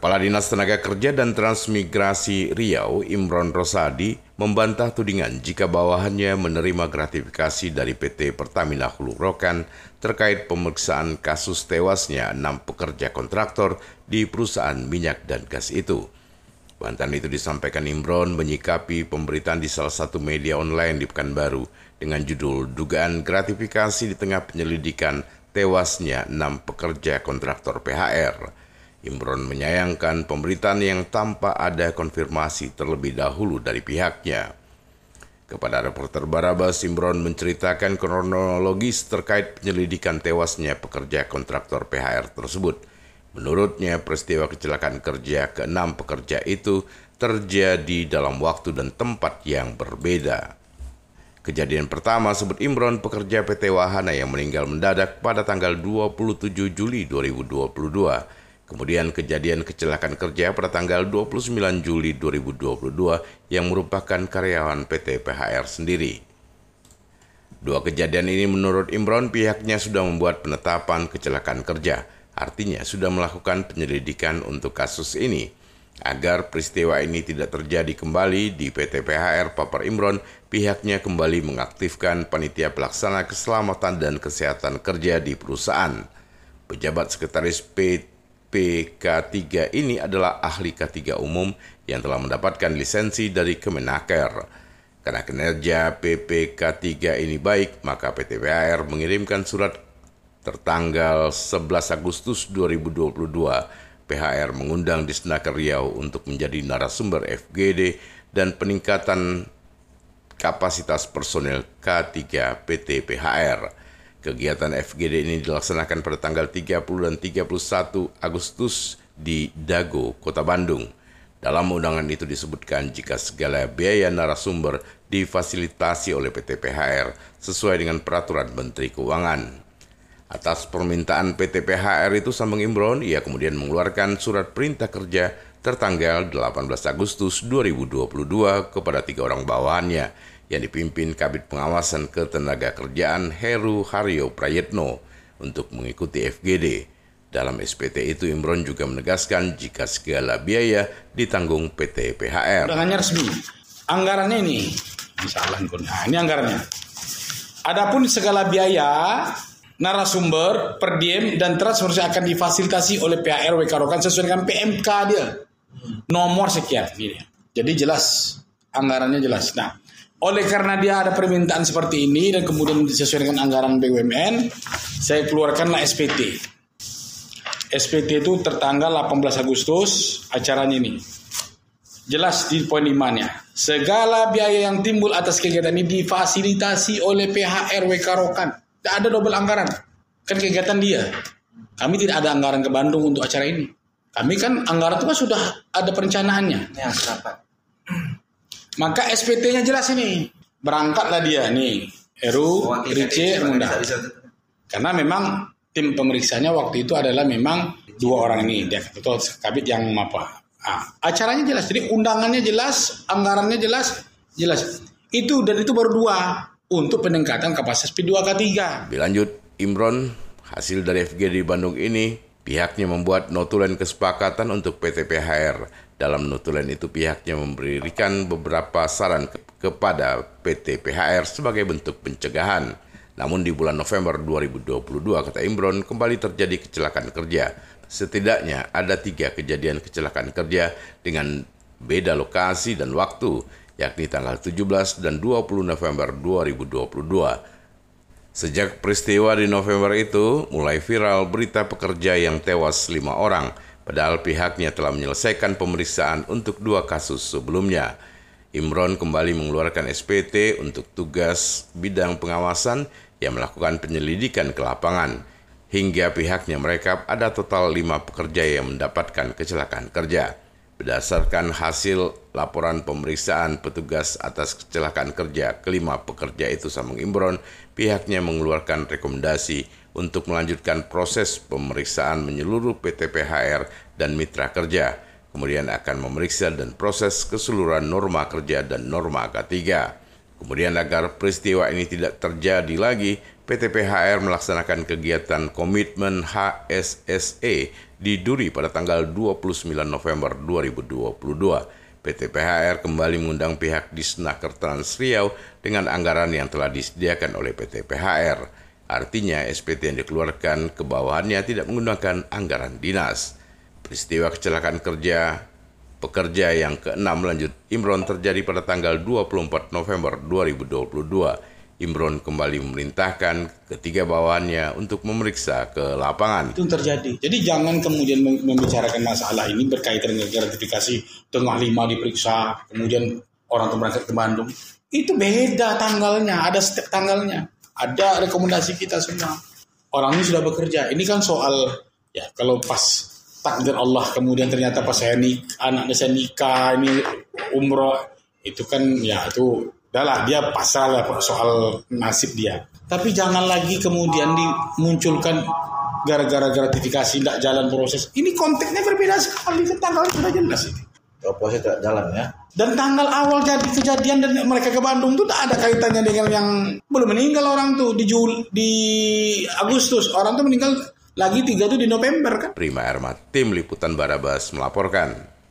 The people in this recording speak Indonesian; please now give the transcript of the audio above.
Kepala Dinas Tenaga Kerja dan Transmigrasi Riau, Imron Rosadi, membantah tudingan jika bawahannya menerima gratifikasi dari PT Pertamina Hulu Rokan terkait pemeriksaan kasus tewasnya enam pekerja kontraktor di perusahaan minyak dan gas itu. Bantahan itu disampaikan Imron menyikapi pemberitaan di salah satu media online di Pekanbaru dengan judul Dugaan Gratifikasi di Tengah Penyelidikan Tewasnya Enam Pekerja Kontraktor PHR. Imron menyayangkan pemberitaan yang tanpa ada konfirmasi terlebih dahulu dari pihaknya. Kepada reporter Barabas, Imron menceritakan kronologis terkait penyelidikan tewasnya pekerja kontraktor PHR tersebut. Menurutnya, peristiwa kecelakaan kerja keenam pekerja itu terjadi dalam waktu dan tempat yang berbeda. Kejadian pertama sebut Imron pekerja PT Wahana yang meninggal mendadak pada tanggal 27 Juli 2022 Kemudian kejadian kecelakaan kerja pada tanggal 29 Juli 2022 yang merupakan karyawan PT PHR sendiri. Dua kejadian ini menurut Imron pihaknya sudah membuat penetapan kecelakaan kerja, artinya sudah melakukan penyelidikan untuk kasus ini. Agar peristiwa ini tidak terjadi kembali di PT PHR Papar Imron, pihaknya kembali mengaktifkan panitia pelaksana keselamatan dan kesehatan kerja di perusahaan. Pejabat Sekretaris PT PK3 ini adalah ahli K3 umum yang telah mendapatkan lisensi dari Kemenaker. Karena kinerja PPK3 ini baik, maka PT PAR mengirimkan surat tertanggal 11 Agustus 2022 PHR mengundang Disnaker Riau untuk menjadi narasumber FGD dan peningkatan kapasitas personel K3 PT PHR. Kegiatan FGD ini dilaksanakan pada tanggal 30 dan 31 Agustus di Dago, Kota Bandung. Dalam undangan itu disebutkan jika segala biaya narasumber difasilitasi oleh PT PHR sesuai dengan peraturan Menteri Keuangan. Atas permintaan PT PHR itu Sambeng Imron, ia kemudian mengeluarkan surat perintah kerja tertanggal 18 Agustus 2022 kepada tiga orang bawahannya yang dipimpin Kabit Pengawasan Ketenaga Kerjaan Heru Haryo Prayetno untuk mengikuti FGD. Dalam SPT itu Imron juga menegaskan jika segala biaya ditanggung PT PHR. Undangannya resmi. Anggarannya ini, misalnya nah, ini anggarannya. Adapun segala biaya narasumber, per diem, dan transfer akan difasilitasi oleh PHR WK Rokan sesuai dengan PMK dia. Nomor sekian. Jadi jelas, anggarannya jelas. Nah, oleh karena dia ada permintaan seperti ini dan kemudian disesuaikan dengan anggaran BUMN, saya keluarkanlah SPT. SPT itu tertanggal 18 Agustus acaranya ini. Jelas di poin 5-nya. Segala biaya yang timbul atas kegiatan ini difasilitasi oleh PHR WK Rokan. Tidak ada double anggaran. Kan kegiatan dia. Kami tidak ada anggaran ke Bandung untuk acara ini. Kami kan anggaran itu kan sudah ada perencanaannya. Ya, maka SPT-nya jelas ini. Berangkatlah dia nih. Eru, oh, Rice, Munda. Karena memang tim pemeriksanya waktu itu adalah memang dua orang ini. Dia ketua kabit yang apa. Nah, acaranya jelas. Jadi undangannya jelas, anggarannya jelas, jelas. Itu dan itu baru dua untuk peningkatan kapasitas P2K3. Dilanjut, Imron, hasil dari FG di Bandung ini, pihaknya membuat notulen kesepakatan untuk PT PHR dalam notulen itu pihaknya memberikan beberapa saran ke kepada PT PHR sebagai bentuk pencegahan. Namun di bulan November 2022 kata Imron kembali terjadi kecelakaan kerja. Setidaknya ada tiga kejadian kecelakaan kerja dengan beda lokasi dan waktu, yakni tanggal 17 dan 20 November 2022. Sejak peristiwa di November itu, mulai viral berita pekerja yang tewas lima orang – padahal pihaknya telah menyelesaikan pemeriksaan untuk dua kasus sebelumnya. Imron kembali mengeluarkan SPT untuk tugas bidang pengawasan yang melakukan penyelidikan ke lapangan. Hingga pihaknya mereka ada total lima pekerja yang mendapatkan kecelakaan kerja. Berdasarkan hasil laporan pemeriksaan petugas atas kecelakaan kerja kelima pekerja itu Samung Imron, pihaknya mengeluarkan rekomendasi untuk melanjutkan proses pemeriksaan menyeluruh PT PHR dan mitra kerja, kemudian akan memeriksa dan proses keseluruhan norma kerja dan norma K3. Kemudian agar peristiwa ini tidak terjadi lagi, PT PHR melaksanakan kegiatan komitmen HSSE di Duri pada tanggal 29 November 2022. PT PHR kembali mengundang pihak di Snaker Trans Riau dengan anggaran yang telah disediakan oleh PT PHR. Artinya SPT yang dikeluarkan ke bawahannya tidak menggunakan anggaran dinas. Peristiwa kecelakaan kerja pekerja yang keenam lanjut Imron terjadi pada tanggal 24 November 2022. Imron kembali memerintahkan ketiga bawahannya untuk memeriksa ke lapangan. Itu terjadi. Jadi jangan kemudian membicarakan masalah ini berkaitan dengan gratifikasi tengah lima diperiksa, kemudian orang itu berangkat ke Bandung. Itu beda tanggalnya, ada setiap tanggalnya. Ada rekomendasi kita semua. Orang ini sudah bekerja. Ini kan soal ya kalau pas takdir Allah kemudian ternyata pas saya nik anaknya saya nikah ini umroh itu kan ya itu udahlah dia pasal lah soal nasib dia. Tapi jangan lagi kemudian dimunculkan gara-gara gratifikasi tidak jalan proses. Ini konteksnya berbeda sekali, tanggalnya sudah jelas ini. Proses tidak jalan ya. Dan tanggal awal jadi kejadian dan mereka ke Bandung tuh tak ada kaitannya dengan yang belum meninggal orang tuh di Jul di Agustus orang tuh meninggal lagi tiga tuh di November kan. Prima Erma, tim liputan Barabas melaporkan.